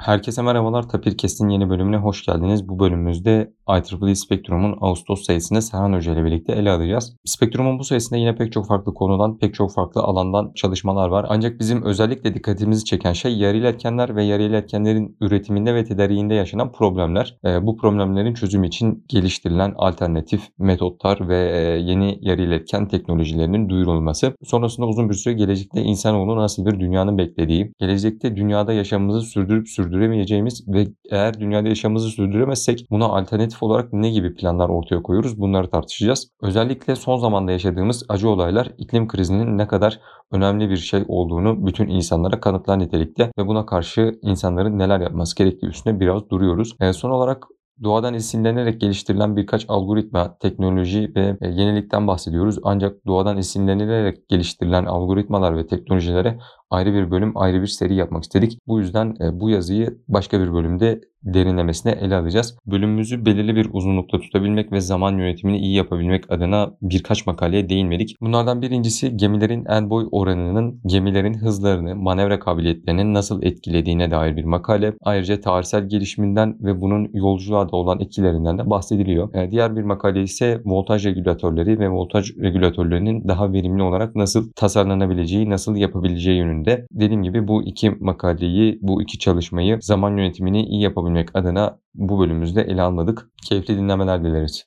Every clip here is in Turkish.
Herkese merhabalar. Tapir Kestin yeni bölümüne hoş geldiniz. Bu bölümümüzde IEEE Spektrum'un Ağustos sayısını Serhan Hoca ile birlikte ele alacağız. Spektrum'un bu sayısında yine pek çok farklı konudan, pek çok farklı alandan çalışmalar var. Ancak bizim özellikle dikkatimizi çeken şey yarı iletkenler ve yarı iletkenlerin üretiminde ve tedariğinde yaşanan problemler. E, bu problemlerin çözümü için geliştirilen alternatif metotlar ve e, yeni yarı iletken teknolojilerinin duyurulması. Sonrasında uzun bir süre gelecekte insanoğlu nasıl bir dünyanın beklediği, gelecekte dünyada yaşamımızı sürdürüp sürdüremeyeceğimiz ve eğer dünyada yaşamımızı sürdüremezsek buna alternatif olarak ne gibi planlar ortaya koyuyoruz bunları tartışacağız. Özellikle son zamanda yaşadığımız acı olaylar iklim krizinin ne kadar önemli bir şey olduğunu bütün insanlara kanıtlar nitelikte ve buna karşı insanların neler yapması gerektiği üstüne biraz duruyoruz. E, son olarak doğadan esinlenerek geliştirilen birkaç algoritma, teknoloji ve e, yenilikten bahsediyoruz. Ancak doğadan esinlenilerek geliştirilen algoritmalar ve teknolojilere ayrı bir bölüm, ayrı bir seri yapmak istedik. Bu yüzden e, bu yazıyı başka bir bölümde derinlemesine ele alacağız. Bölümümüzü belirli bir uzunlukta tutabilmek ve zaman yönetimini iyi yapabilmek adına birkaç makaleye değinmedik. Bunlardan birincisi gemilerin en boy oranının gemilerin hızlarını, manevra kabiliyetlerinin nasıl etkilediğine dair bir makale. Ayrıca tarihsel gelişiminden ve bunun yolculuğa da olan etkilerinden de bahsediliyor. E, diğer bir makale ise voltaj regülatörleri ve voltaj regülatörlerinin daha verimli olarak nasıl tasarlanabileceği, nasıl yapabileceği yönünde. Dediğim gibi bu iki makaleyi, bu iki çalışmayı zaman yönetimini iyi yapabilmek adına bu bölümümüzde ele almadık. Keyifli dinlemeler dileriz.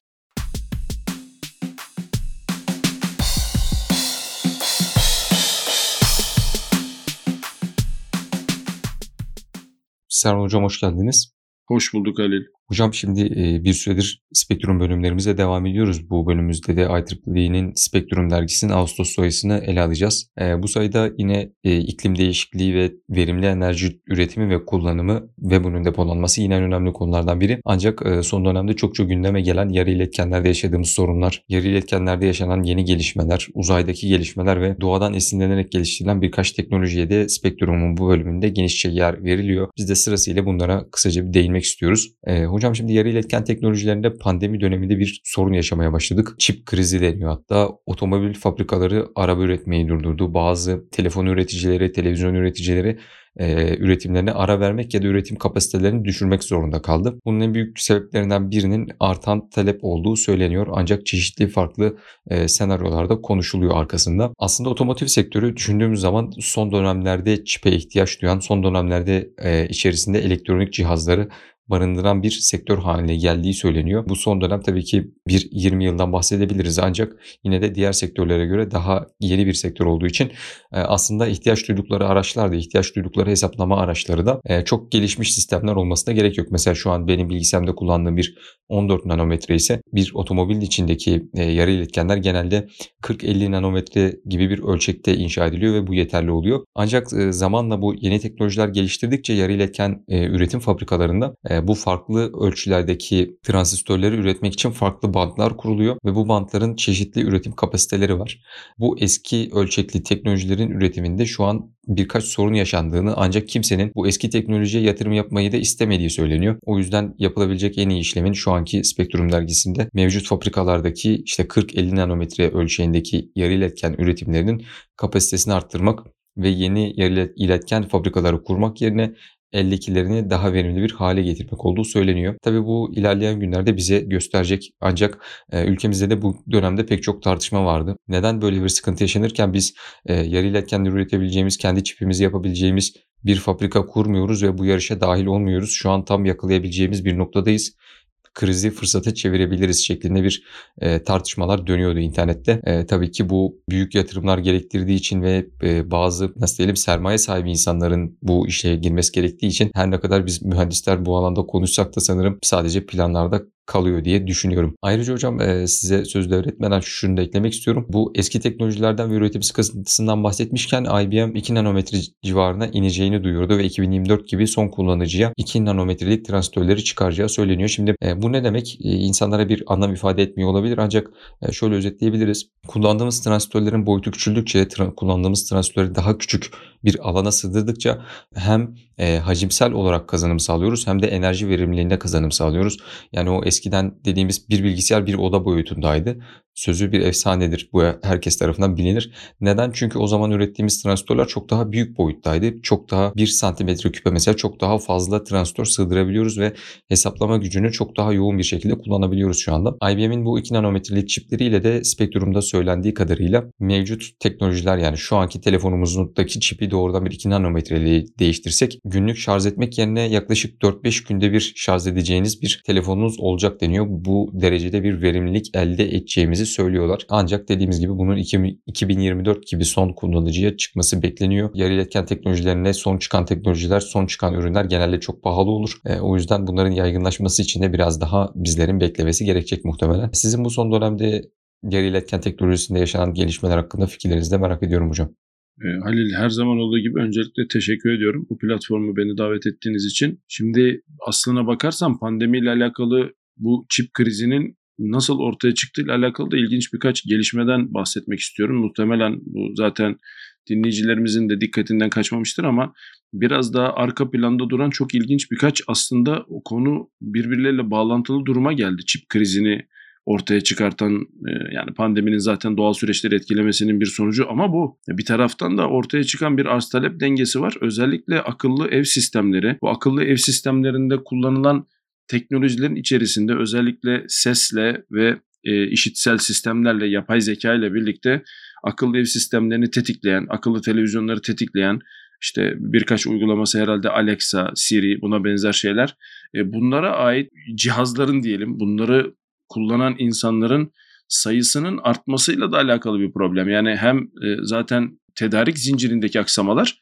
Serhan Hocam hoş geldiniz. Hoş bulduk Halil. Hocam şimdi bir süredir Spektrum bölümlerimize devam ediyoruz. Bu bölümümüzde de IEEE'nin Spektrum dergisinin Ağustos sayısını ele alacağız. Bu sayıda yine iklim değişikliği ve verimli enerji üretimi ve kullanımı ve bunun depolanması yine en önemli konulardan biri. Ancak son dönemde çokça gündeme gelen yarı iletkenlerde yaşadığımız sorunlar, yarı iletkenlerde yaşanan yeni gelişmeler, uzaydaki gelişmeler ve doğadan esinlenerek geliştirilen birkaç teknolojiye de Spektrum'un bu bölümünde genişçe yer veriliyor. Biz de sırasıyla bunlara kısaca bir değinmek istiyoruz. Hocam şimdi yarı iletken teknolojilerinde pandemi döneminde bir sorun yaşamaya başladık. Çip krizi deniyor hatta. Otomobil fabrikaları araba üretmeyi durdurdu. Bazı telefon üreticileri, televizyon üreticileri e, üretimlerine ara vermek ya da üretim kapasitelerini düşürmek zorunda kaldı. Bunun en büyük sebeplerinden birinin artan talep olduğu söyleniyor ancak çeşitli farklı e, senaryolarda konuşuluyor arkasında. Aslında otomotiv sektörü düşündüğümüz zaman son dönemlerde çipe ihtiyaç duyan, son dönemlerde e, içerisinde elektronik cihazları barındıran bir sektör haline geldiği söyleniyor. Bu son dönem tabii ki bir 20 yıldan bahsedebiliriz ancak yine de diğer sektörlere göre daha yeni bir sektör olduğu için e, aslında ihtiyaç duydukları araçlar da ihtiyaç duydukları hesaplama araçları da e, çok gelişmiş sistemler olmasına gerek yok. Mesela şu an benim bilgisayarımda kullandığım bir 14 nanometre ise bir otomobilin içindeki e, yarı iletkenler genelde 40-50 nanometre gibi bir ölçekte inşa ediliyor ve bu yeterli oluyor. Ancak zamanla bu yeni teknolojiler geliştirdikçe yarı iletken üretim fabrikalarında bu farklı ölçülerdeki transistörleri üretmek için farklı bantlar kuruluyor ve bu bantların çeşitli üretim kapasiteleri var. Bu eski ölçekli teknolojilerin üretiminde şu an birkaç sorun yaşandığını ancak kimsenin bu eski teknolojiye yatırım yapmayı da istemediği söyleniyor. O yüzden yapılabilecek en iyi işlemin şu anki Spektrum dergisinde mevcut fabrikalardaki işte 40-50 nanometre ölçeğindeki yarı iletken üretimlerinin kapasitesini arttırmak ve yeni yarı iletken fabrikaları kurmak yerine eldekilerini daha verimli bir hale getirmek olduğu söyleniyor. Tabi bu ilerleyen günlerde bize gösterecek ancak e, ülkemizde de bu dönemde pek çok tartışma vardı. Neden böyle bir sıkıntı yaşanırken biz e, yarı iletkenleri üretebileceğimiz, kendi çipimizi yapabileceğimiz bir fabrika kurmuyoruz ve bu yarışa dahil olmuyoruz. Şu an tam yakalayabileceğimiz bir noktadayız krizi fırsata çevirebiliriz şeklinde bir e, tartışmalar dönüyordu internette. E, tabii ki bu büyük yatırımlar gerektirdiği için ve e, bazı nasıl diyelim sermaye sahibi insanların bu işe girmesi gerektiği için her ne kadar biz mühendisler bu alanda konuşsak da sanırım sadece planlarda kalıyor diye düşünüyorum. Ayrıca hocam size söz devretmeden şunu da eklemek istiyorum. Bu eski teknolojilerden ve üretim sıkıntısından bahsetmişken IBM 2 nanometre civarına ineceğini duyurdu ve 2024 gibi son kullanıcıya 2 nanometrelik transistörleri çıkaracağı söyleniyor. Şimdi bu ne demek? E, insanlara bir anlam ifade etmiyor olabilir ancak şöyle özetleyebiliriz. Kullandığımız transistörlerin boyutu küçüldükçe kullandığımız transistörleri daha küçük bir alana sığdırdıkça hem hacimsel olarak kazanım sağlıyoruz hem de enerji verimliliğinde kazanım sağlıyoruz. Yani o eskiden dediğimiz bir bilgisayar bir oda boyutundaydı. Sözü bir efsanedir. Bu herkes tarafından bilinir. Neden? Çünkü o zaman ürettiğimiz transistörler çok daha büyük boyuttaydı. Çok daha 1 santimetre küpe mesela çok daha fazla transistör sığdırabiliyoruz ve hesaplama gücünü çok daha yoğun bir şekilde kullanabiliyoruz şu anda. IBM'in bu 2 nanometrelik çipleriyle de spektrumda söylendiği kadarıyla mevcut teknolojiler yani şu anki telefonumuzdaki çipi doğrudan bir 2 nanometreli değiştirsek günlük şarj etmek yerine yaklaşık 4-5 günde bir şarj edeceğiniz bir telefonunuz olacak deniyor. Bu derecede bir verimlilik elde edeceğimizi söylüyorlar. Ancak dediğimiz gibi bunun 2024 gibi son kullanıcıya çıkması bekleniyor. Yarı iletken teknolojilerine son çıkan teknolojiler, son çıkan ürünler genelde çok pahalı olur. E, o yüzden bunların yaygınlaşması için de biraz daha bizlerin beklemesi gerekecek muhtemelen. Sizin bu son dönemde yarı iletken teknolojisinde yaşanan gelişmeler hakkında fikirlerinizi de merak ediyorum hocam. E, Halil her zaman olduğu gibi öncelikle teşekkür ediyorum bu platformu beni davet ettiğiniz için. Şimdi aslına bakarsam pandemiyle alakalı bu çip krizinin nasıl ortaya çıktığıyla alakalı da ilginç birkaç gelişmeden bahsetmek istiyorum. Muhtemelen bu zaten dinleyicilerimizin de dikkatinden kaçmamıştır ama biraz daha arka planda duran çok ilginç birkaç aslında o konu birbirleriyle bağlantılı duruma geldi. Çip krizini ortaya çıkartan e, yani pandeminin zaten doğal süreçleri etkilemesinin bir sonucu ama bu bir taraftan da ortaya çıkan bir arz talep dengesi var. Özellikle akıllı ev sistemleri bu akıllı ev sistemlerinde kullanılan teknolojilerin içerisinde özellikle sesle ve e, işitsel sistemlerle yapay zeka ile birlikte akıllı ev sistemlerini tetikleyen, akıllı televizyonları tetikleyen işte birkaç uygulaması herhalde Alexa, Siri buna benzer şeyler. E, bunlara ait cihazların diyelim bunları kullanan insanların sayısının artmasıyla da alakalı bir problem. Yani hem e, zaten tedarik zincirindeki aksamalar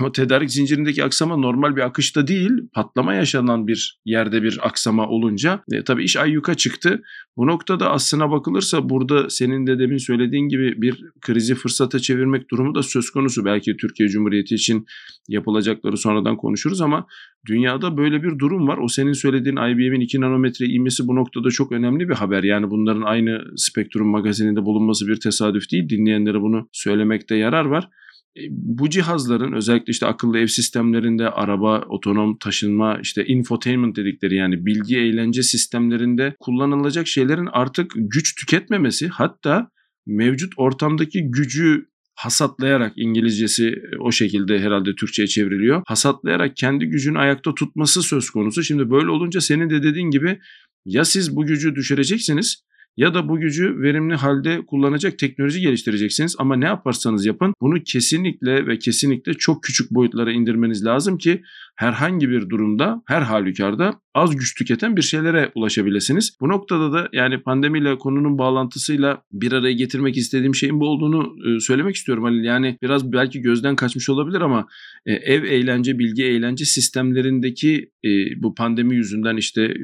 ama tedarik zincirindeki aksama normal bir akışta değil, patlama yaşanan bir yerde bir aksama olunca e, tabii iş ayyuka çıktı. Bu noktada aslına bakılırsa burada senin de demin söylediğin gibi bir krizi fırsata çevirmek durumu da söz konusu. Belki Türkiye Cumhuriyeti için yapılacakları sonradan konuşuruz ama dünyada böyle bir durum var. O senin söylediğin IBM'in 2 nanometre inmesi bu noktada çok önemli bir haber. Yani bunların aynı Spektrum magazininde bulunması bir tesadüf değil. Dinleyenlere bunu söylemekte yarar var. E, bu cihazların özellikle işte akıllı ev sistemlerinde, araba, otonom taşınma, işte infotainment dedikleri yani bilgi eğlence sistemlerinde kullanılacak şeylerin artık güç tüketmemesi hatta mevcut ortamdaki gücü hasatlayarak İngilizcesi e, o şekilde herhalde Türkçe'ye çevriliyor. Hasatlayarak kendi gücünü ayakta tutması söz konusu. Şimdi böyle olunca senin de dediğin gibi ya siz bu gücü düşüreceksiniz ya da bu gücü verimli halde kullanacak teknoloji geliştireceksiniz. Ama ne yaparsanız yapın bunu kesinlikle ve kesinlikle çok küçük boyutlara indirmeniz lazım ki herhangi bir durumda her halükarda az güç tüketen bir şeylere ulaşabilirsiniz. Bu noktada da yani pandemiyle konunun bağlantısıyla bir araya getirmek istediğim şeyin bu olduğunu e, söylemek istiyorum Halil. Yani biraz belki gözden kaçmış olabilir ama e, ev eğlence, bilgi eğlence sistemlerindeki e, bu pandemi yüzünden işte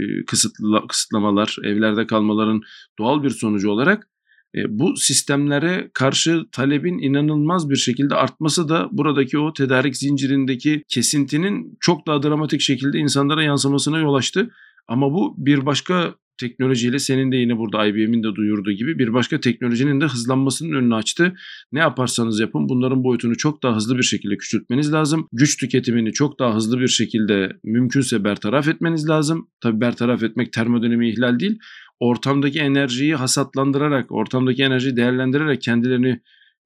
kısıtlamalar, evlerde kalmaların doğal bir sonucu olarak bu sistemlere karşı talebin inanılmaz bir şekilde artması da buradaki o tedarik zincirindeki kesintinin çok daha dramatik şekilde insanlara yansımasına yol açtı. Ama bu bir başka teknolojiyle senin de yine burada IBM'in de duyurduğu gibi bir başka teknolojinin de hızlanmasının önünü açtı. Ne yaparsanız yapın bunların boyutunu çok daha hızlı bir şekilde küçültmeniz lazım. Güç tüketimini çok daha hızlı bir şekilde mümkünse bertaraf etmeniz lazım. Tabi bertaraf etmek termodinami ihlal değil ortamdaki enerjiyi hasatlandırarak, ortamdaki enerjiyi değerlendirerek kendilerini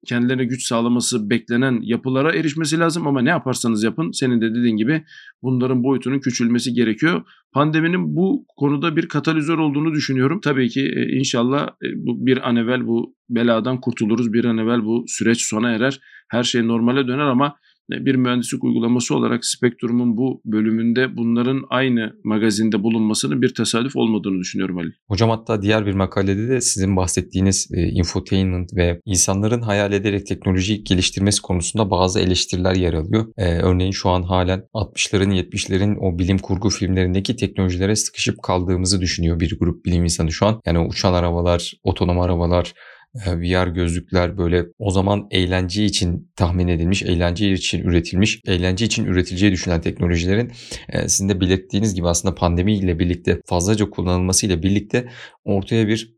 kendilerine güç sağlaması beklenen yapılara erişmesi lazım ama ne yaparsanız yapın senin de dediğin gibi bunların boyutunun küçülmesi gerekiyor. Pandeminin bu konuda bir katalizör olduğunu düşünüyorum. Tabii ki e, inşallah e, bu bir an evvel bu beladan kurtuluruz. Bir an evvel bu süreç sona erer. Her şey normale döner ama bir mühendislik uygulaması olarak Spektrum'un bu bölümünde bunların aynı magazinde bulunmasının bir tesadüf olmadığını düşünüyorum Ali. Hocam hatta diğer bir makalede de sizin bahsettiğiniz e, infotainment ve insanların hayal ederek teknolojiyi geliştirmesi konusunda bazı eleştiriler yer alıyor. E, örneğin şu an halen 60'ların 70'lerin o bilim kurgu filmlerindeki teknolojilere sıkışıp kaldığımızı düşünüyor bir grup bilim insanı şu an. Yani uçan arabalar, otonom arabalar, VR gözlükler böyle o zaman eğlence için tahmin edilmiş, eğlence için üretilmiş, eğlence için üretileceği düşünülen teknolojilerin sizin de belirttiğiniz gibi aslında pandemiyle birlikte fazlaca kullanılmasıyla birlikte ortaya bir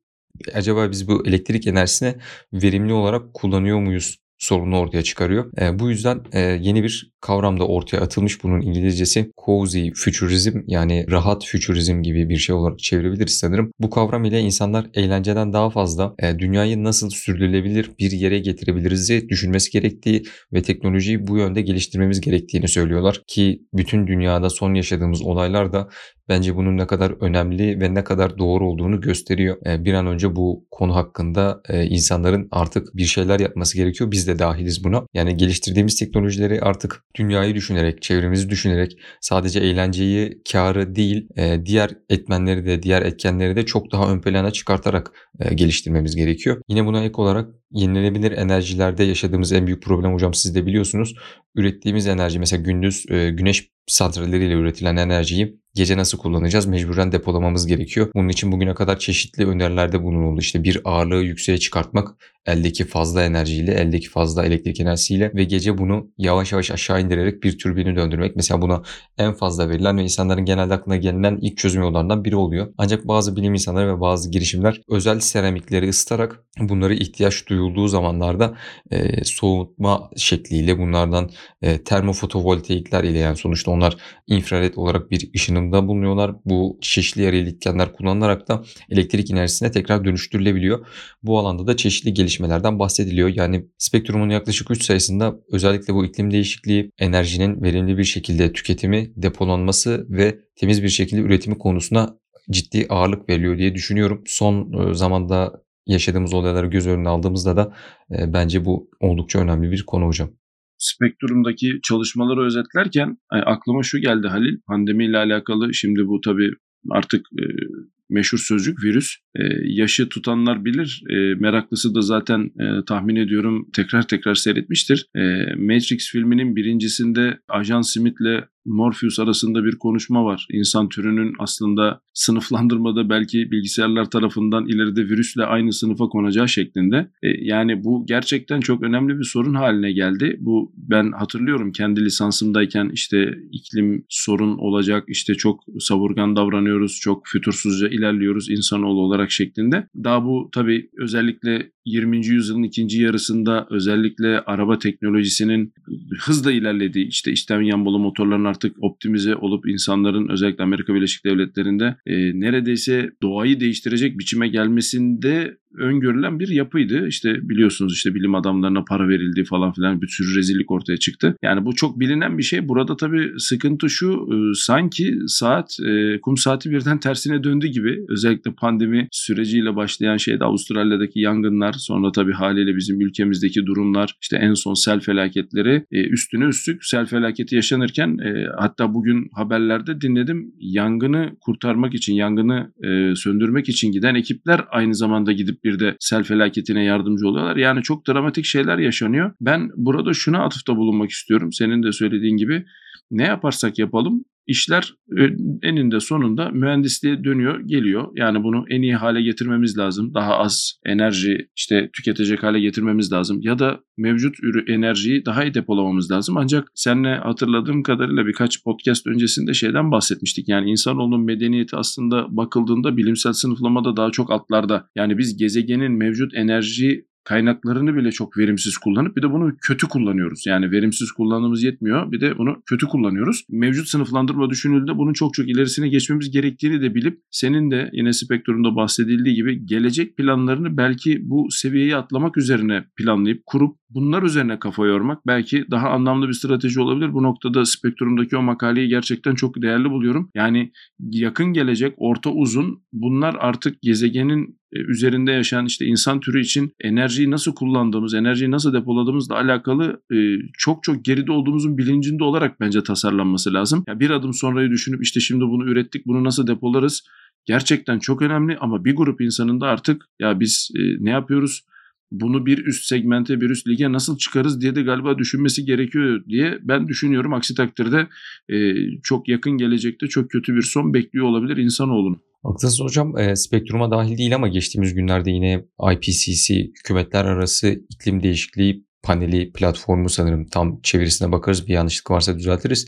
acaba biz bu elektrik enerjisini verimli olarak kullanıyor muyuz sorununu ortaya çıkarıyor. E, bu yüzden e, yeni bir kavram da ortaya atılmış. Bunun İngilizcesi cozy futurism yani rahat futurizm gibi bir şey olarak çevirebiliriz sanırım. Bu kavram ile insanlar eğlenceden daha fazla e, dünyayı nasıl sürdürülebilir bir yere getirebiliriz diye düşünmesi gerektiği ve teknolojiyi bu yönde geliştirmemiz gerektiğini söylüyorlar. Ki bütün dünyada son yaşadığımız olaylar da bence bunun ne kadar önemli ve ne kadar doğru olduğunu gösteriyor. E, bir an önce bu konu hakkında e, insanların artık bir şeyler yapması gerekiyor. Biz de dahiliz buna. Yani geliştirdiğimiz teknolojileri artık dünyayı düşünerek, çevremizi düşünerek sadece eğlenceyi, karı değil e, diğer etmenleri de, diğer etkenleri de çok daha ön plana çıkartarak geliştirmemiz gerekiyor. Yine buna ek olarak yenilenebilir enerjilerde yaşadığımız en büyük problem hocam siz de biliyorsunuz. Ürettiğimiz enerji mesela gündüz güneş santralleriyle üretilen enerjiyi gece nasıl kullanacağız? Mecburen depolamamız gerekiyor. Bunun için bugüne kadar çeşitli önerilerde bulunuldu. İşte bir ağırlığı yükseğe çıkartmak eldeki fazla enerjiyle, eldeki fazla elektrik enerjisiyle ve gece bunu yavaş yavaş aşağı indirerek bir türbini döndürmek. Mesela buna en fazla verilen ve insanların genelde aklına gelinen ilk çözüm yollarından biri oluyor. Ancak bazı bilim insanları ve bazı girişimler özel seramikleri ısıtarak bunları ihtiyaç duyulduğu zamanlarda e, soğutma şekliyle bunlardan e, termofotovoltaikler ile yani sonuçta onlar infrared olarak bir ışınımda bulunuyorlar. Bu çeşitli yarı iletkenler kullanılarak da elektrik enerjisine tekrar dönüştürülebiliyor. Bu alanda da çeşitli gelişmelerden bahsediliyor. Yani spektrumun yaklaşık 3 sayısında özellikle bu iklim değişikliği, enerjinin verimli bir şekilde tüketimi, depolanması ve temiz bir şekilde üretimi konusuna ciddi ağırlık veriliyor diye düşünüyorum. Son e, zamanda yaşadığımız olayları göz önüne aldığımızda da e, bence bu oldukça önemli bir konu hocam. Spektrum'daki çalışmaları özetlerken aklıma şu geldi Halil. Pandemiyle alakalı şimdi bu tabii artık e, meşhur sözcük virüs. E, yaşı tutanlar bilir. E, meraklısı da zaten e, tahmin ediyorum tekrar tekrar seyretmiştir. E, Matrix filminin birincisinde Ajan Smith'le Morpheus arasında bir konuşma var. İnsan türünün aslında sınıflandırmada belki bilgisayarlar tarafından ileride virüsle aynı sınıfa konacağı şeklinde. E, yani bu gerçekten çok önemli bir sorun haline geldi. Bu ben hatırlıyorum kendi lisansımdayken işte iklim sorun olacak, işte çok savurgan davranıyoruz, çok fütursuzca ilerliyoruz insanoğlu olarak şeklinde. Daha bu tabii özellikle 20. yüzyılın ikinci yarısında özellikle araba teknolojisinin hızla ilerlediği işte içten yanmalı motorların artık optimize olup insanların özellikle Amerika Birleşik Devletleri'nde e, neredeyse doğayı değiştirecek biçime gelmesinde öngörülen bir yapıydı. İşte biliyorsunuz işte bilim adamlarına para verildi falan filan bir sürü rezillik ortaya çıktı. Yani bu çok bilinen bir şey. Burada tabii sıkıntı şu e, sanki saat e, kum saati birden tersine döndü gibi. Özellikle pandemi süreciyle başlayan şeyde Avustralya'daki yangınlar sonra tabii haliyle bizim ülkemizdeki durumlar işte en son sel felaketleri e, üstüne üstlük sel felaketi yaşanırken hatta bugün haberlerde dinledim yangını kurtarmak için yangını söndürmek için giden ekipler aynı zamanda gidip bir de sel felaketine yardımcı oluyorlar. Yani çok dramatik şeyler yaşanıyor. Ben burada şuna atıfta bulunmak istiyorum. Senin de söylediğin gibi ne yaparsak yapalım işler eninde sonunda mühendisliğe dönüyor, geliyor. Yani bunu en iyi hale getirmemiz lazım. Daha az enerji işte tüketecek hale getirmemiz lazım. Ya da mevcut enerjiyi daha iyi depolamamız lazım. Ancak seninle hatırladığım kadarıyla birkaç podcast öncesinde şeyden bahsetmiştik. Yani insanoğlunun medeniyeti aslında bakıldığında bilimsel sınıflamada daha çok altlarda. Yani biz gezegenin mevcut enerji kaynaklarını bile çok verimsiz kullanıp bir de bunu kötü kullanıyoruz. Yani verimsiz kullandığımız yetmiyor bir de bunu kötü kullanıyoruz. Mevcut sınıflandırma düşünüldüğünde bunun çok çok ilerisine geçmemiz gerektiğini de bilip senin de yine spektrumda bahsedildiği gibi gelecek planlarını belki bu seviyeyi atlamak üzerine planlayıp kurup bunlar üzerine kafa yormak belki daha anlamlı bir strateji olabilir. Bu noktada spektrumdaki o makaleyi gerçekten çok değerli buluyorum. Yani yakın gelecek, orta uzun bunlar artık gezegenin e, üzerinde yaşayan işte insan türü için enerjiyi nasıl kullandığımız, enerjiyi nasıl depoladığımızla alakalı e, çok çok geride olduğumuzun bilincinde olarak bence tasarlanması lazım. Ya bir adım sonrayı düşünüp işte şimdi bunu ürettik, bunu nasıl depolarız? Gerçekten çok önemli ama bir grup insanın da artık ya biz e, ne yapıyoruz? Bunu bir üst segmente, bir üst lige nasıl çıkarız diye de galiba düşünmesi gerekiyor diye ben düşünüyorum. Aksi takdirde e, çok yakın gelecekte çok kötü bir son bekliyor olabilir insanoğlunun. Haklısınız hocam. E, spektruma dahil değil ama geçtiğimiz günlerde yine IPCC hükümetler arası iklim değişikliği paneli platformu sanırım tam çevirisine bakarız bir yanlışlık varsa düzeltiriz.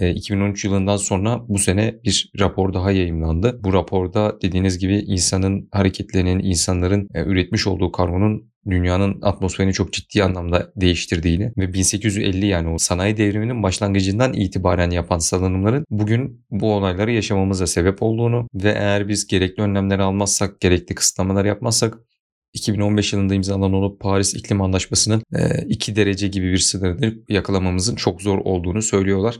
E, 2013 yılından sonra bu sene bir rapor daha yayımlandı. Bu raporda dediğiniz gibi insanın hareketlerinin, insanların e, üretmiş olduğu karbonun dünyanın atmosferini çok ciddi anlamda değiştirdiğini ve 1850 yani o sanayi devriminin başlangıcından itibaren yapan salınımların bugün bu olayları yaşamamıza sebep olduğunu ve eğer biz gerekli önlemler almazsak, gerekli kısıtlamalar yapmazsak 2015 yılında imzalanan o Paris İklim Anlaşması'nın 2 derece gibi bir sınırını yakalamamızın çok zor olduğunu söylüyorlar.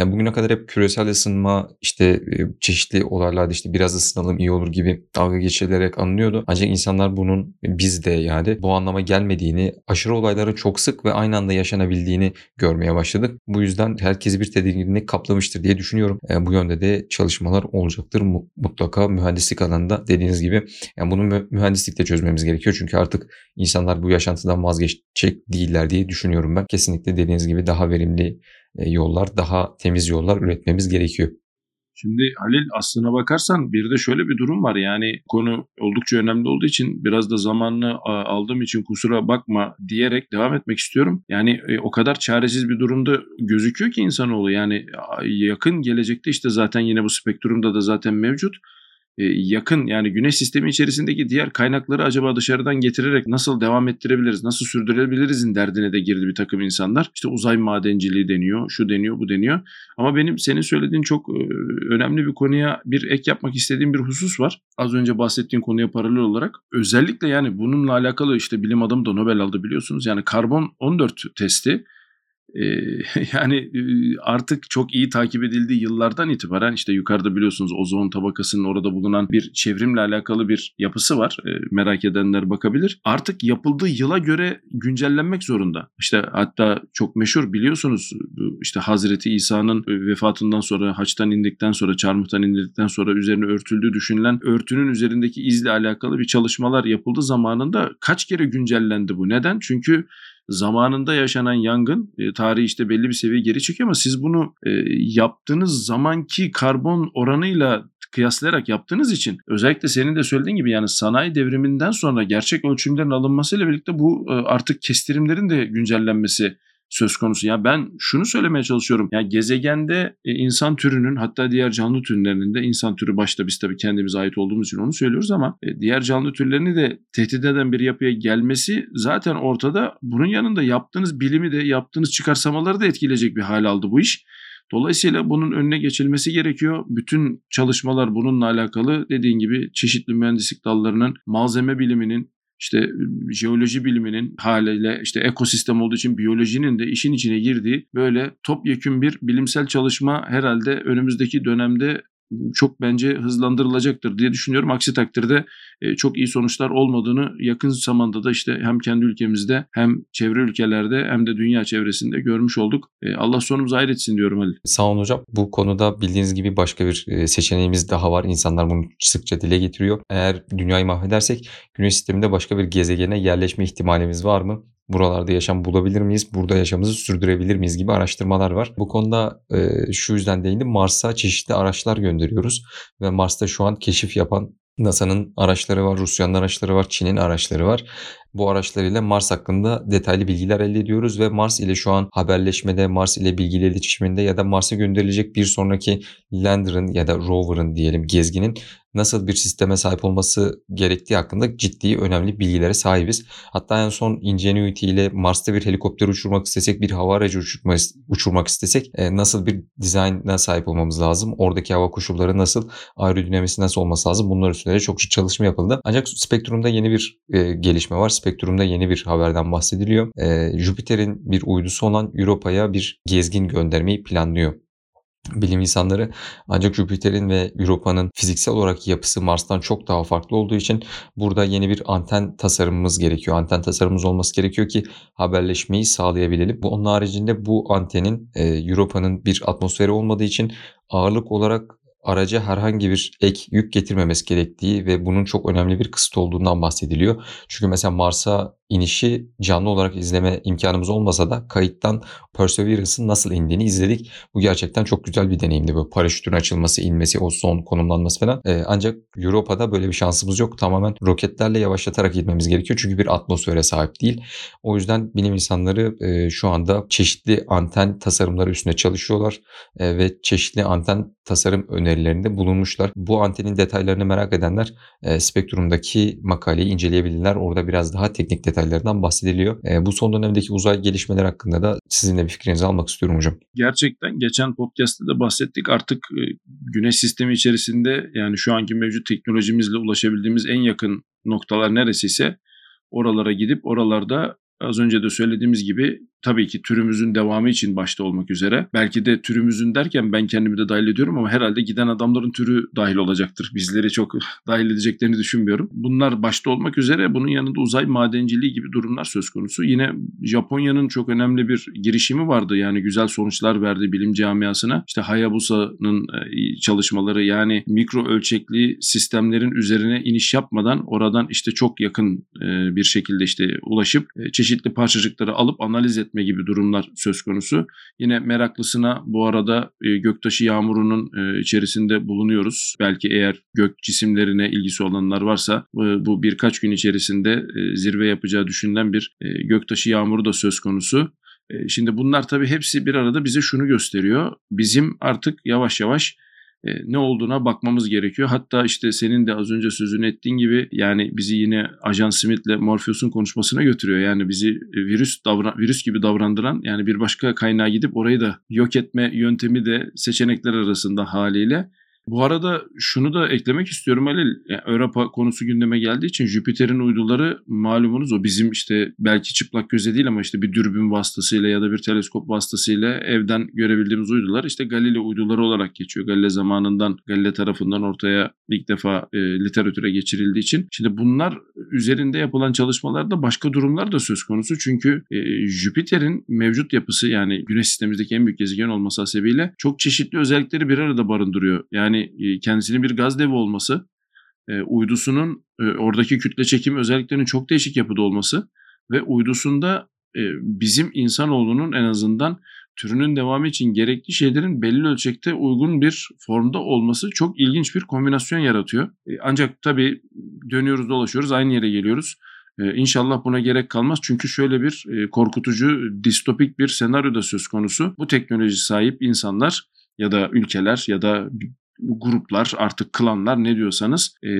Bugüne kadar hep küresel ısınma işte çeşitli olaylarda işte biraz ısınalım iyi olur gibi dalga geçilerek anlıyordu. Ancak insanlar bunun biz de yani bu anlama gelmediğini, aşırı olayların çok sık ve aynı anda yaşanabildiğini görmeye başladık. Bu yüzden herkesi bir tedirginlik kaplamıştır diye düşünüyorum. Bu yönde de çalışmalar olacaktır mutlaka mühendislik alanında dediğiniz gibi. Yani bunu mühendislikle çözmemiz gerekiyor gerekiyor. Çünkü artık insanlar bu yaşantıdan vazgeçecek değiller diye düşünüyorum ben. Kesinlikle dediğiniz gibi daha verimli e, yollar, daha temiz yollar üretmemiz gerekiyor. Şimdi Halil aslına bakarsan bir de şöyle bir durum var. Yani konu oldukça önemli olduğu için biraz da zamanını aldığım için kusura bakma diyerek devam etmek istiyorum. Yani e, o kadar çaresiz bir durumda gözüküyor ki insanoğlu. Yani yakın gelecekte işte zaten yine bu spektrumda da zaten mevcut. E, yakın yani güneş sistemi içerisindeki diğer kaynakları acaba dışarıdan getirerek nasıl devam ettirebiliriz, nasıl sürdürebilirizin derdine de girdi bir takım insanlar. İşte uzay madenciliği deniyor, şu deniyor, bu deniyor. Ama benim senin söylediğin çok e, önemli bir konuya bir ek yapmak istediğim bir husus var. Az önce bahsettiğin konuya paralel olarak. Özellikle yani bununla alakalı işte bilim adamı da Nobel aldı biliyorsunuz. Yani karbon 14 testi yani artık çok iyi takip edildiği yıllardan itibaren işte yukarıda biliyorsunuz ozon tabakasının orada bulunan bir çevrimle alakalı bir yapısı var. Merak edenler bakabilir. Artık yapıldığı yıla göre güncellenmek zorunda. İşte hatta çok meşhur biliyorsunuz işte Hazreti İsa'nın vefatından sonra haçtan indikten sonra çarmıhtan indikten sonra üzerine örtüldüğü düşünülen örtünün üzerindeki izle alakalı bir çalışmalar yapıldı zamanında kaç kere güncellendi bu? Neden? Çünkü zamanında yaşanan yangın e, tarihi işte belli bir seviye geri çekiyor ama siz bunu e, yaptığınız zamanki karbon oranıyla kıyaslayarak yaptığınız için özellikle senin de söylediğin gibi yani sanayi devriminden sonra gerçek ölçümlerin alınmasıyla birlikte bu e, artık kestirimlerin de güncellenmesi söz konusu. Ya ben şunu söylemeye çalışıyorum. Ya gezegende e, insan türünün hatta diğer canlı türlerinin de insan türü başta biz tabii kendimize ait olduğumuz için onu söylüyoruz ama e, diğer canlı türlerini de tehdit eden bir yapıya gelmesi zaten ortada. Bunun yanında yaptığınız bilimi de yaptığınız çıkarsamaları da etkileyecek bir hal aldı bu iş. Dolayısıyla bunun önüne geçilmesi gerekiyor. Bütün çalışmalar bununla alakalı dediğin gibi çeşitli mühendislik dallarının, malzeme biliminin, işte jeoloji biliminin haliyle işte ekosistem olduğu için biyolojinin de işin içine girdiği böyle topyekün bir bilimsel çalışma herhalde önümüzdeki dönemde çok bence hızlandırılacaktır diye düşünüyorum. Aksi takdirde e, çok iyi sonuçlar olmadığını yakın zamanda da işte hem kendi ülkemizde hem çevre ülkelerde hem de dünya çevresinde görmüş olduk. E, Allah sonumuzu hayretsin diyorum Ali. Sağ olun hocam. Bu konuda bildiğiniz gibi başka bir e, seçeneğimiz daha var. İnsanlar bunu sıkça dile getiriyor. Eğer dünyayı mahvedersek güneş sisteminde başka bir gezegene yerleşme ihtimalimiz var mı? Buralarda yaşam bulabilir miyiz? Burada yaşamımızı sürdürebilir miyiz gibi araştırmalar var. Bu konuda e, şu yüzden değindim. Mars'a çeşitli araçlar gönderiyoruz ve Mars'ta şu an keşif yapan NASA'nın araçları var, Rusya'nın araçları var, Çin'in araçları var. Bu araçlarıyla Mars hakkında detaylı bilgiler elde ediyoruz ve Mars ile şu an haberleşmede, Mars ile bilgili iletişiminde ya da Mars'a gönderilecek bir sonraki lander'ın ya da rover'ın diyelim gezginin nasıl bir sisteme sahip olması gerektiği hakkında ciddi önemli bilgilere sahibiz. Hatta en son Ingenuity ile Mars'ta bir helikopter uçurmak istesek, bir hava aracı uçurma, uçurmak istesek e, nasıl bir dizayna sahip olmamız lazım? Oradaki hava koşulları nasıl, aerodinamisi nasıl olması lazım? Bunlar üstüne çok çalışma yapıldı. Ancak spektrumda yeni bir e, gelişme var. Spektrum'da yeni bir haberden bahsediliyor. E, Jüpiter'in bir uydusu olan Europa'ya bir gezgin göndermeyi planlıyor bilim insanları ancak Jüpiter'in ve Europa'nın fiziksel olarak yapısı Mars'tan çok daha farklı olduğu için burada yeni bir anten tasarımımız gerekiyor. Anten tasarımımız olması gerekiyor ki haberleşmeyi sağlayabilelim. Onun haricinde bu antenin e, Europa'nın bir atmosferi olmadığı için ağırlık olarak araca herhangi bir ek yük getirmemesi gerektiği ve bunun çok önemli bir kısıt olduğundan bahsediliyor. Çünkü mesela Mars'a inişi canlı olarak izleme imkanımız olmasa da kayıttan Perseverance'ın nasıl indiğini izledik. Bu gerçekten çok güzel bir deneyimdi. Böyle paraşütün açılması, inmesi, o son konumlanması falan. Ee, ancak Europa'da böyle bir şansımız yok. Tamamen roketlerle yavaşlatarak gitmemiz gerekiyor. Çünkü bir atmosfere sahip değil. O yüzden bilim insanları e, şu anda çeşitli anten tasarımları üstüne çalışıyorlar. E, ve çeşitli anten tasarım önerilerinde bulunmuşlar. Bu antenin detaylarını merak edenler e, Spektrum'daki makaleyi inceleyebilirler. Orada biraz daha teknik detaylardan bahsediliyor. E, bu son dönemdeki uzay gelişmeler hakkında da sizinle bir fikrinizi almak istiyorum hocam. Gerçekten geçen podcast'te de bahsettik. Artık e, güneş sistemi içerisinde yani şu anki mevcut teknolojimizle ulaşabildiğimiz en yakın noktalar neresiyse oralara gidip oralarda az önce de söylediğimiz gibi tabii ki türümüzün devamı için başta olmak üzere. Belki de türümüzün derken ben kendimi de dahil ediyorum ama herhalde giden adamların türü dahil olacaktır. Bizleri çok dahil edeceklerini düşünmüyorum. Bunlar başta olmak üzere bunun yanında uzay madenciliği gibi durumlar söz konusu. Yine Japonya'nın çok önemli bir girişimi vardı. Yani güzel sonuçlar verdi bilim camiasına. İşte Hayabusa'nın e, çalışmaları yani mikro ölçekli sistemlerin üzerine iniş yapmadan oradan işte çok yakın e, bir şekilde işte ulaşıp e, çeşitli parçacıkları alıp analiz etme gibi durumlar söz konusu. Yine meraklısına bu arada göktaşı yağmurunun içerisinde bulunuyoruz. Belki eğer gök cisimlerine ilgisi olanlar varsa bu birkaç gün içerisinde zirve yapacağı düşünülen bir göktaşı yağmuru da söz konusu. Şimdi bunlar tabii hepsi bir arada bize şunu gösteriyor. Bizim artık yavaş yavaş e, ne olduğuna bakmamız gerekiyor. Hatta işte senin de az önce sözünü ettiğin gibi yani bizi yine Ajan Smith'le Morpheus'un konuşmasına götürüyor. Yani bizi e, virüs davran virüs gibi davrandıran yani bir başka kaynağa gidip orayı da yok etme yöntemi de seçenekler arasında haliyle. Bu arada şunu da eklemek istiyorum Halil. Yani Avrupa konusu gündeme geldiği için Jüpiter'in uyduları malumunuz o bizim işte belki çıplak göze değil ama işte bir dürbün vasıtasıyla ya da bir teleskop vasıtasıyla evden görebildiğimiz uydular işte Galileo uyduları olarak geçiyor. Galileo zamanından Galileo tarafından ortaya ilk defa e, literatüre geçirildiği için. Şimdi bunlar üzerinde yapılan çalışmalarda başka durumlar da söz konusu. Çünkü e, Jüpiter'in mevcut yapısı yani Güneş sistemimizdeki en büyük gezegen olması hasebiyle çok çeşitli özellikleri bir arada barındırıyor. Yani yani kendisinin bir gaz devi olması, e, uydusunun e, oradaki kütle çekim özelliklerinin çok değişik yapıda olması ve uydusunda e, bizim insanoğlunun en azından türünün devamı için gerekli şeylerin belli ölçekte uygun bir formda olması çok ilginç bir kombinasyon yaratıyor. Ancak tabii dönüyoruz dolaşıyoruz aynı yere geliyoruz. İnşallah buna gerek kalmaz çünkü şöyle bir korkutucu distopik bir senaryo da söz konusu. Bu teknoloji sahip insanlar ya da ülkeler ya da gruplar artık klanlar ne diyorsanız e,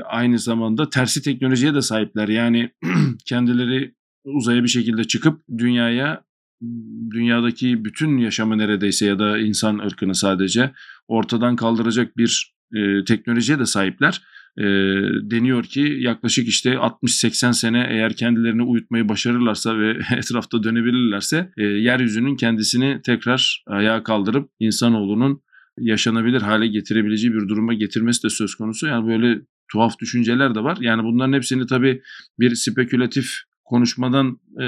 aynı zamanda tersi teknolojiye de sahipler. Yani kendileri uzaya bir şekilde çıkıp dünyaya dünyadaki bütün yaşamı neredeyse ya da insan ırkını sadece ortadan kaldıracak bir e, teknolojiye de sahipler. E, deniyor ki yaklaşık işte 60-80 sene eğer kendilerini uyutmayı başarırlarsa ve etrafta dönebilirlerse e, yeryüzünün kendisini tekrar ayağa kaldırıp insanoğlunun yaşanabilir hale getirebileceği bir duruma getirmesi de söz konusu. Yani böyle tuhaf düşünceler de var. Yani bunların hepsini tabii bir spekülatif konuşmadan e,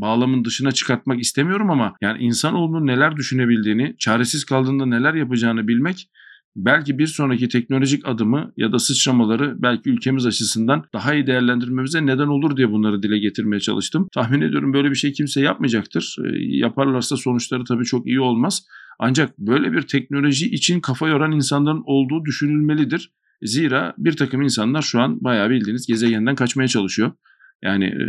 bağlamın dışına çıkartmak istemiyorum ama yani insanoğlunun neler düşünebildiğini, çaresiz kaldığında neler yapacağını bilmek belki bir sonraki teknolojik adımı ya da sıçramaları belki ülkemiz açısından daha iyi değerlendirmemize neden olur diye bunları dile getirmeye çalıştım. Tahmin ediyorum böyle bir şey kimse yapmayacaktır. E, yaparlarsa sonuçları tabii çok iyi olmaz. Ancak böyle bir teknoloji için kafa yoran insanların olduğu düşünülmelidir. Zira bir takım insanlar şu an bayağı bildiğiniz gezegenden kaçmaya çalışıyor. Yani e,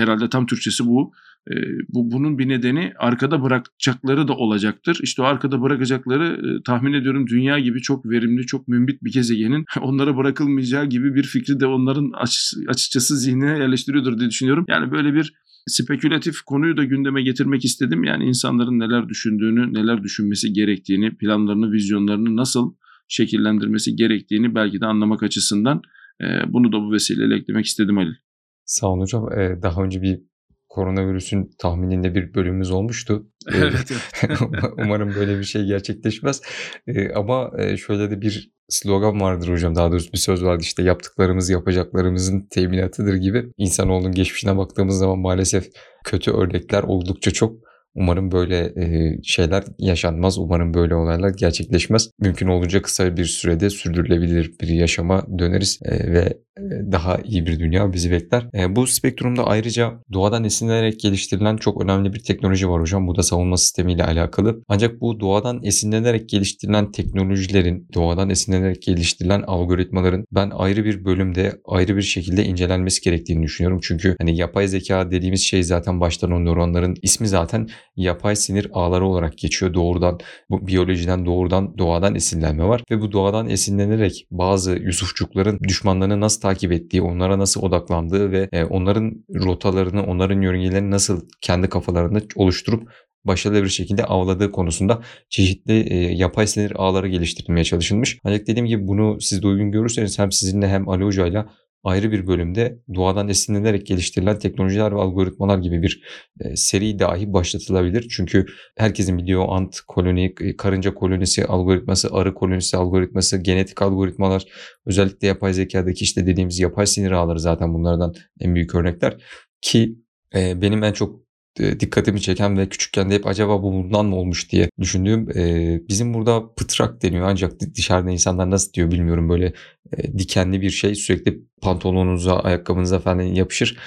herhalde tam Türkçesi bu. E, bu bunun bir nedeni arkada bırakacakları da olacaktır. İşte o arkada bırakacakları e, tahmin ediyorum dünya gibi çok verimli, çok mümbit bir gezegenin onlara bırakılmayacağı gibi bir fikri de onların açıkçası zihnine yerleştiriyordur diye düşünüyorum. Yani böyle bir spekülatif konuyu da gündeme getirmek istedim. Yani insanların neler düşündüğünü, neler düşünmesi gerektiğini, planlarını, vizyonlarını nasıl şekillendirmesi gerektiğini belki de anlamak açısından bunu da bu vesileyle eklemek istedim Halil. Sağ olun hocam. Ee, daha önce bir koronavirüsün tahmininde bir bölümümüz olmuştu. Evet. Umarım böyle bir şey gerçekleşmez. Ee, ama şöyle de bir slogan vardır hocam. Daha doğrusu bir söz vardı işte yaptıklarımız yapacaklarımızın teminatıdır gibi. İnsanoğlunun geçmişine baktığımız zaman maalesef kötü örnekler oldukça çok. Umarım böyle şeyler yaşanmaz. Umarım böyle olaylar gerçekleşmez. Mümkün olunca kısa bir sürede sürdürülebilir bir yaşama döneriz ve daha iyi bir dünya bizi bekler. Bu spektrumda ayrıca doğadan esinlenerek geliştirilen çok önemli bir teknoloji var hocam. Bu da savunma sistemiyle alakalı. Ancak bu doğadan esinlenerek geliştirilen teknolojilerin, doğadan esinlenerek geliştirilen algoritmaların ben ayrı bir bölümde ayrı bir şekilde incelenmesi gerektiğini düşünüyorum. Çünkü hani yapay zeka dediğimiz şey zaten baştan o nöronların ismi zaten yapay sinir ağları olarak geçiyor. Doğrudan bu biyolojiden doğrudan doğadan esinlenme var ve bu doğadan esinlenerek bazı Yusufçukların düşmanlarını nasıl takip ettiği, onlara nasıl odaklandığı ve e, onların rotalarını, onların yörüngelerini nasıl kendi kafalarında oluşturup başarılı bir şekilde avladığı konusunda çeşitli e, yapay sinir ağları geliştirilmeye çalışılmış. Ancak dediğim gibi bunu siz de uygun görürseniz hem sizinle hem Ali Hoca'yla ayrı bir bölümde doğadan esinlenerek geliştirilen teknolojiler ve algoritmalar gibi bir e, seri dahi başlatılabilir. Çünkü herkesin bildiği ant koloni, e, karınca kolonisi algoritması, arı kolonisi algoritması, genetik algoritmalar, özellikle yapay zekadaki işte dediğimiz yapay sinir ağları zaten bunlardan en büyük örnekler. Ki e, benim en çok dikkatimi çeken ve küçükken de hep acaba bu bundan mı olmuş diye düşündüğüm e, bizim burada pıtrak deniyor ancak dışarıda insanlar nasıl diyor bilmiyorum böyle e, dikenli bir şey sürekli pantolonunuza ayakkabınıza falan yapışır.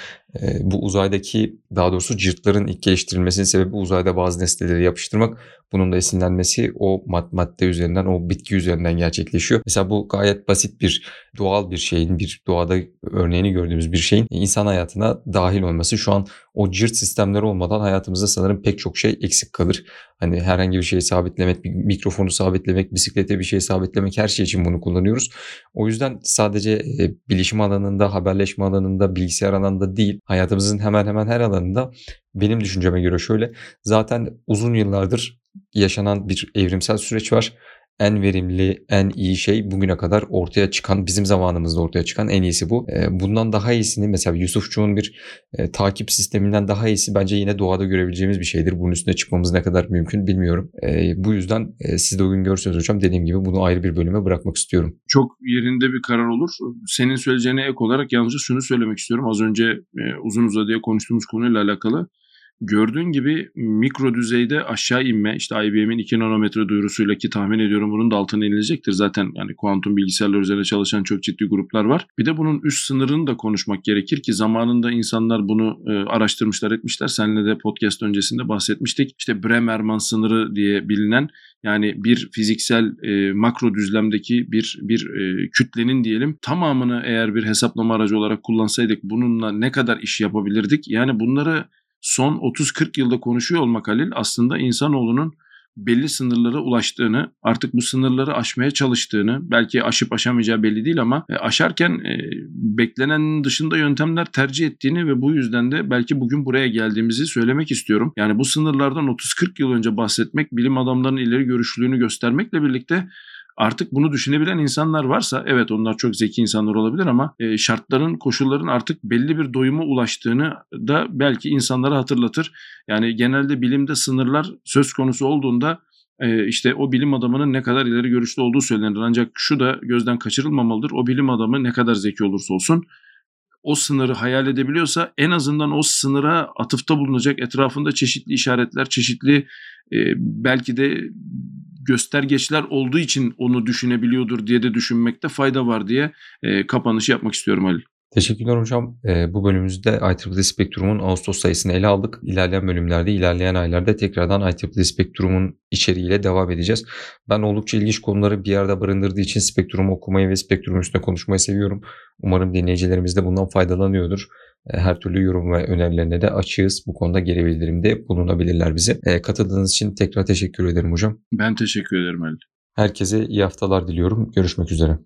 E, bu uzaydaki daha doğrusu cırtların ilk geliştirilmesinin sebebi uzayda bazı nesneleri yapıştırmak. Bunun da esinlenmesi o mad madde üzerinden o bitki üzerinden gerçekleşiyor. Mesela bu gayet basit bir doğal bir şeyin bir doğada örneğini gördüğümüz bir şeyin insan hayatına dahil olması şu an o cırt sistemleri olmadan hayatımızda sanırım pek çok şey eksik kalır. Hani herhangi bir şeyi sabitlemek, bir mikrofonu sabitlemek, bisiklete bir şey sabitlemek her şey için bunu kullanıyoruz. O yüzden sadece e, bilişim alanında, haberleşme alanında, bilgisayar alanında değil, hayatımızın hemen hemen her alanında benim düşünceme göre şöyle. Zaten uzun yıllardır yaşanan bir evrimsel süreç var en verimli, en iyi şey bugüne kadar ortaya çıkan, bizim zamanımızda ortaya çıkan en iyisi bu. Bundan daha iyisini mesela Yusufçuğun bir e, takip sisteminden daha iyisi bence yine doğada görebileceğimiz bir şeydir. Bunun üstüne çıkmamız ne kadar mümkün bilmiyorum. E, bu yüzden e, siz de uygun görürsünüz hocam. Dediğim gibi bunu ayrı bir bölüme bırakmak istiyorum. Çok yerinde bir karar olur. Senin söyleyeceğine ek olarak yalnızca şunu söylemek istiyorum. Az önce e, uzun uzadıya konuştuğumuz konuyla alakalı Gördüğün gibi mikro düzeyde aşağı inme işte IBM'in 2 nanometre duyurusuyla ki tahmin ediyorum bunun da altına inilecektir. Zaten yani kuantum bilgisayarlar üzerine çalışan çok ciddi gruplar var. Bir de bunun üst sınırını da konuşmak gerekir ki zamanında insanlar bunu e, araştırmışlar etmişler. Seninle de podcast öncesinde bahsetmiştik. İşte Bremerman sınırı diye bilinen yani bir fiziksel e, makro düzlemdeki bir bir e, kütlenin diyelim tamamını eğer bir hesaplama aracı olarak kullansaydık bununla ne kadar iş yapabilirdik? Yani bunları son 30-40 yılda konuşuyor olmak Halil aslında insanoğlunun belli sınırlara ulaştığını, artık bu sınırları aşmaya çalıştığını, belki aşıp aşamayacağı belli değil ama e, aşarken e, beklenen dışında yöntemler tercih ettiğini ve bu yüzden de belki bugün buraya geldiğimizi söylemek istiyorum. Yani bu sınırlardan 30-40 yıl önce bahsetmek, bilim adamlarının ileri görüşlülüğünü göstermekle birlikte Artık bunu düşünebilen insanlar varsa evet onlar çok zeki insanlar olabilir ama e, şartların, koşulların artık belli bir doyuma ulaştığını da belki insanlara hatırlatır. Yani genelde bilimde sınırlar söz konusu olduğunda e, işte o bilim adamının ne kadar ileri görüşlü olduğu söylenir. Ancak şu da gözden kaçırılmamalıdır. O bilim adamı ne kadar zeki olursa olsun o sınırı hayal edebiliyorsa en azından o sınıra atıfta bulunacak etrafında çeşitli işaretler, çeşitli e, belki de göstergeçler olduğu için onu düşünebiliyordur diye de düşünmekte fayda var diye e, kapanışı yapmak istiyorum Ali. Teşekkürler hocam. E, bu bölümümüzde IEEE Spektrum'un Ağustos sayısını ele aldık. İlerleyen bölümlerde, ilerleyen aylarda tekrardan IEEE Spektrum'un içeriğiyle devam edeceğiz. Ben oldukça ilginç konuları bir yerde barındırdığı için Spektrum okumayı ve Spektrum üstüne konuşmayı seviyorum. Umarım dinleyicilerimiz de bundan faydalanıyordur. E, her türlü yorum ve önerilerine de açığız. Bu konuda geri bildirimde bulunabilirler bize. E, katıldığınız için tekrar teşekkür ederim hocam. Ben teşekkür ederim Ali. Herkese iyi haftalar diliyorum. Görüşmek üzere.